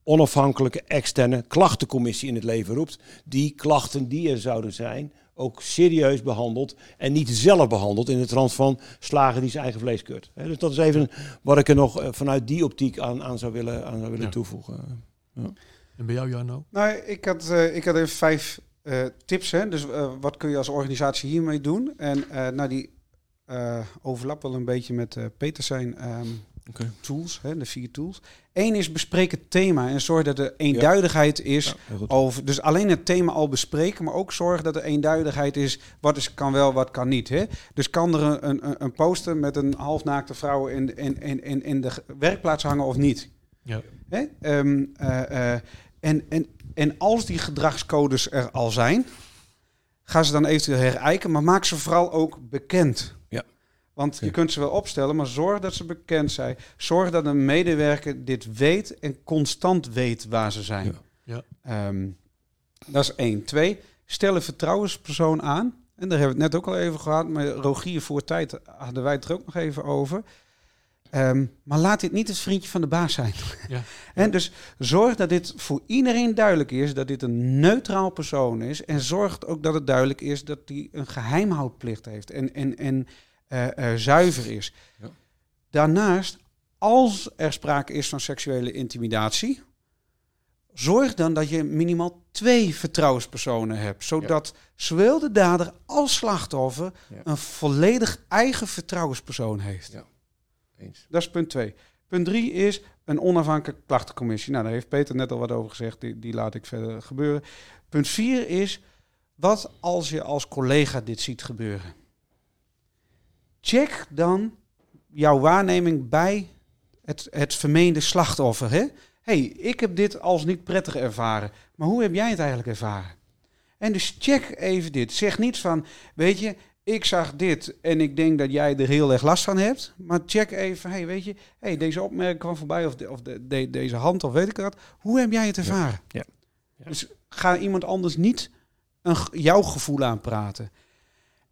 D: onafhankelijke externe klachtencommissie in het leven roept. Die klachten die er zouden zijn ook serieus behandelt en niet zelf behandelt in de trant van slagen die zijn eigen vlees keurt. Hè, dus dat is even wat ik er nog eh, vanuit die optiek aan, aan zou willen, aan zou willen
C: Ja.
D: toevoegen.
C: En bij jou, Jarno?
B: Nou, ik had, eh, ik had even vijf eh, tips. Hè? Dus wat kun je als organisatie hiermee doen? En eh nou, die eh overlap wel een beetje met eh Peter zijn ehm, Tools, hè, de vier tools. Eén is bespreek het thema en zorg dat er eenduidigheid is
D: Ja,
B: over. Dus alleen het thema al bespreken, maar ook zorgen dat er eenduidigheid is. Wat is, kan wel, wat kan niet. Hè? Dus kan er een, een, een poster met een halfnaakte vrouw in, in, in, in, in de werkplaats hangen of niet?
C: Ja.
B: Hè? Ehm, eh, eh, en, en, en als die gedragscodes er al zijn, ga ze dan eventueel herijken, maar maak ze vooral ook bekend. Want je kunt ze wel opstellen, maar zorg dat ze bekend zijn. Zorg dat een medewerker dit weet en constant weet waar ze zijn.
C: Ja. Ja.
B: Ehm, dat is één. Twee, stel een vertrouwenspersoon aan. En daar hebben we het net ook al even gehad. Maar Rogier, voor tijd hadden wij het er ook nog even over. Ehm, maar laat dit niet het vriendje van de baas zijn.
C: Ja.
B: En dus zorg dat dit voor iedereen duidelijk is dat dit een neutraal persoon is. En zorg ook dat het duidelijk is dat hij een geheimhoudplicht heeft en, en, en zuiver is.
D: Ja.
B: Daarnaast, als er sprake is van seksuele intimidatie, zorg dan dat je minimaal twee vertrouwenspersonen hebt. Zodat zowel de dader als slachtoffer
D: Ja.
B: een volledig eigen vertrouwenspersoon heeft.
D: Ja. Eens.
B: Dat is punt twee. Punt drie is een onafhankelijke klachtencommissie. Nou, daar heeft Peter net al wat over gezegd. Die, die laat ik verder gebeuren. Punt vier is, wat als je als collega dit ziet gebeuren? Check dan jouw waarneming bij het, het vermeende slachtoffer. Hè? hey, ik heb dit als niet prettig ervaren. Maar hoe heb jij het eigenlijk ervaren? En dus check even dit. Zeg niet van, weet je, ik zag dit en ik denk dat jij er heel erg last van hebt. Maar check even, hey, weet je, hey, deze opmerking kwam voorbij of, de, of de, de- deze hand of weet ik wat. Hoe heb jij het ervaren?
D: Ja. Ja.
B: Dus ga iemand anders niet een, jouw gevoel aanpraten.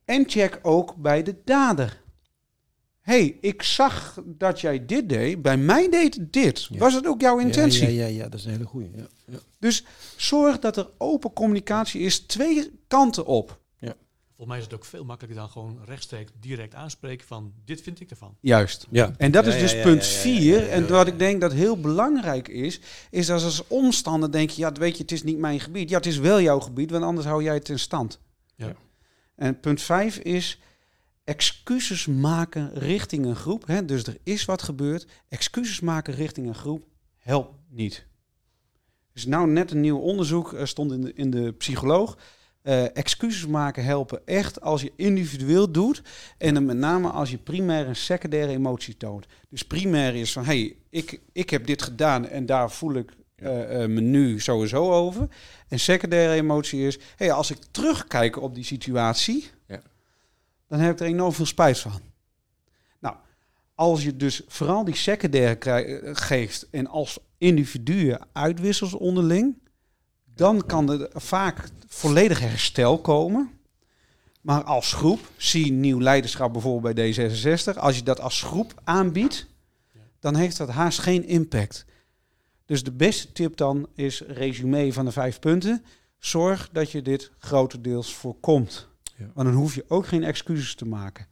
B: En check ook bij de dader. hey, ik zag dat jij dit deed. Bij mij deed dit.
D: Ja.
B: Was het ook jouw intentie?
D: Ja, ja, ja, ja, dat is een hele goeie. Ja. Ja.
B: Dus zorg dat er open communicatie is, twee kanten op.
C: Volgens mij is het ook veel makkelijker dan gewoon rechtstreeks direct aanspreken van dit vind ik ervan.
B: Juist.
D: Ja.
B: En dat
D: Ja,
B: is dus
D: ja,
B: punt
D: ja, ja,
B: 4.
D: ja, ja, ja.
B: En wat ik denk dat heel belangrijk is, is dat als omstander denk je, ja, weet je, het is niet mijn gebied. Ja, het is wel jouw gebied, want anders hou jij het in stand.
C: Ja.
B: En punt 5 is excuses maken richting een groep. Hè? Dus er is wat gebeurd. Excuses maken richting een groep helpt niet. is nou net een nieuw onderzoek, stond in de, in de psycholoog. Uh, excuses maken helpen echt als je individueel doet. En met name als je primair en secundaire emotie toont. Dus primair is van, hey, ik, ik heb dit gedaan en daar voel ik uh, me nu sowieso over. En secundaire emotie is, hey, als ik terugkijk op die situatie, ja. dan heb ik er enorm veel spijt van. Nou, als je dus vooral die secundaire geeft en als individuen uitwissels onderling, dan kan er vaak volledig herstel komen. Maar als groep, zie nieuw leiderschap bijvoorbeeld bij D66, als je dat als groep aanbiedt, dan heeft dat haast geen impact. Dus de beste tip dan is resume van de vijf punten. Zorg dat je dit grotendeels voorkomt. Ja. Want dan hoef je ook geen excuses te maken.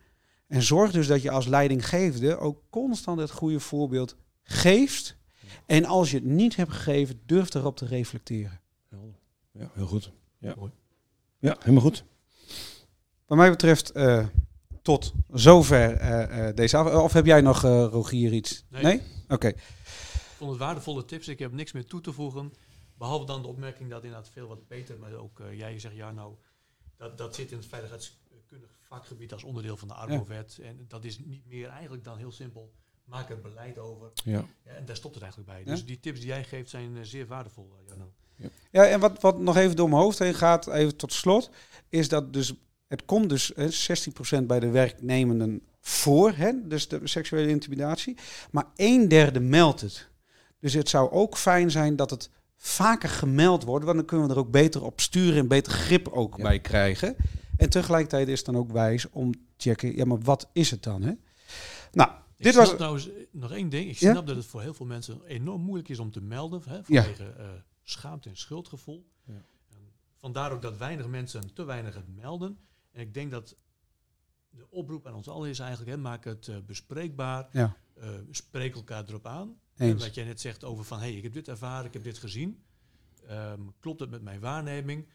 B: En zorg dus dat je als leidinggevende ook constant het goede voorbeeld geeft. En als je het niet hebt gegeven, durf erop te reflecteren.
D: Ja, heel goed. Ja, ja helemaal goed.
B: Wat mij betreft, uh, tot zover uh, uh, deze af. Of heb jij nog, Rogier, iets? Nee? nee? Oké.
C: Vond het waardevolle tips. Ik heb niks meer toe te voegen. Behalve dan de opmerking dat inderdaad veel wat beter, maar ook jij zegt ja nou, dat, dat zit in het veiligheidskundig vakgebied als onderdeel van de Arbowet. Ja. En dat is niet meer eigenlijk dan heel simpel maak er beleid over. Ja. ja. en daar stopt het eigenlijk bij. Dus die tips die jij geeft zijn zeer waardevol, Jarno.
B: Ja, ja en wat, wat nog even door mijn hoofd heen gaat, even tot slot, is dat dus het komt dus hè, 16% bij de werknemenden voor, hè, dus de seksuele intimidatie, maar een derde meldt het. Dus het zou ook fijn zijn dat het vaker gemeld wordt, want dan kunnen we er ook beter op sturen en beter grip ook bij krijgen. En tegelijkertijd is het dan ook wijs om te checken, ja, maar wat is het dan? Hè? Nou,
C: dit was trouwens nog één ding. Ik snap dat het voor heel veel mensen enorm moeilijk is om te melden, hè, vanwege ja. uh, schaamte en schuldgevoel. Ja. vandaar ook dat weinig mensen te weinig het melden. En ik denk dat de oproep aan ons allen is eigenlijk, hè, maak het uh, bespreekbaar, ja. uh, spreek elkaar erop aan. En wat jij net zegt over van, hé, hey, ik heb dit ervaren, ik heb dit gezien. Um, klopt het met mijn waarneming?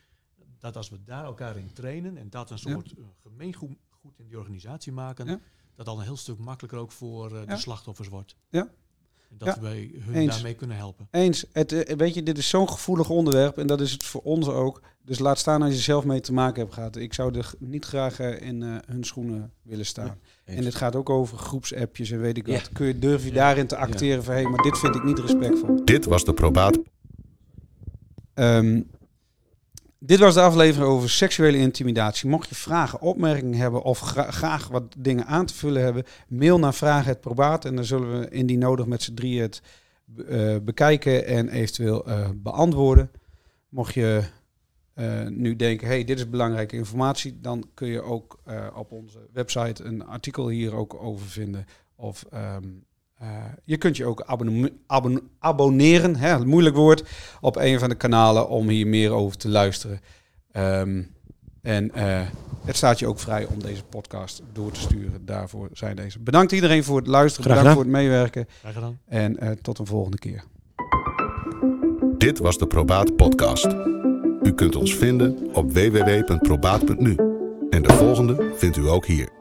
C: Dat als we daar elkaar in trainen en dat een soort ja. gemeengoed in die organisatie maken, dat al een heel stuk makkelijker ook voor uh, de slachtoffers wordt. Ja, dat ja, wij hun eens. daarmee kunnen helpen.
B: Eens. Het, eh, weet je, dit is zo'n gevoelig onderwerp en dat is het voor ons ook. Dus laat staan als je zelf mee te maken hebt gehad. Ik zou er niet graag eh, in uh, hun schoenen willen staan. Ja, en het gaat ook over groepsappjes en weet ik wat. Kun je, durf je daarin te acteren van hé, hey, maar dit vind ik niet respectvol.
A: Dit was de probaat.
B: Um, dit was de aflevering over seksuele intimidatie. Mocht je vragen, opmerkingen hebben of graag wat dingen aan te vullen hebben, mail naar Vraag het Probaat en dan zullen we indien nodig met z'n drieën het uh, bekijken en eventueel uh, beantwoorden. Mocht je uh, nu denken, hey, dit is belangrijke informatie, dan kun je ook op onze website een artikel hier ook over vinden. Of um, uh, je kunt je ook abon abonneren, hè, moeilijk woord, op een van de kanalen om hier meer over te luisteren. Um, en uh, het staat je ook vrij om deze podcast door te sturen. Daarvoor zijn deze. Bedankt iedereen voor het luisteren. Graag Bedankt voor het meewerken. Graag gedaan. En uh, tot een volgende keer.
A: Dit was de Probaat Podcast. U kunt ons vinden op www.probaat.nu. En de volgende vindt u ook hier.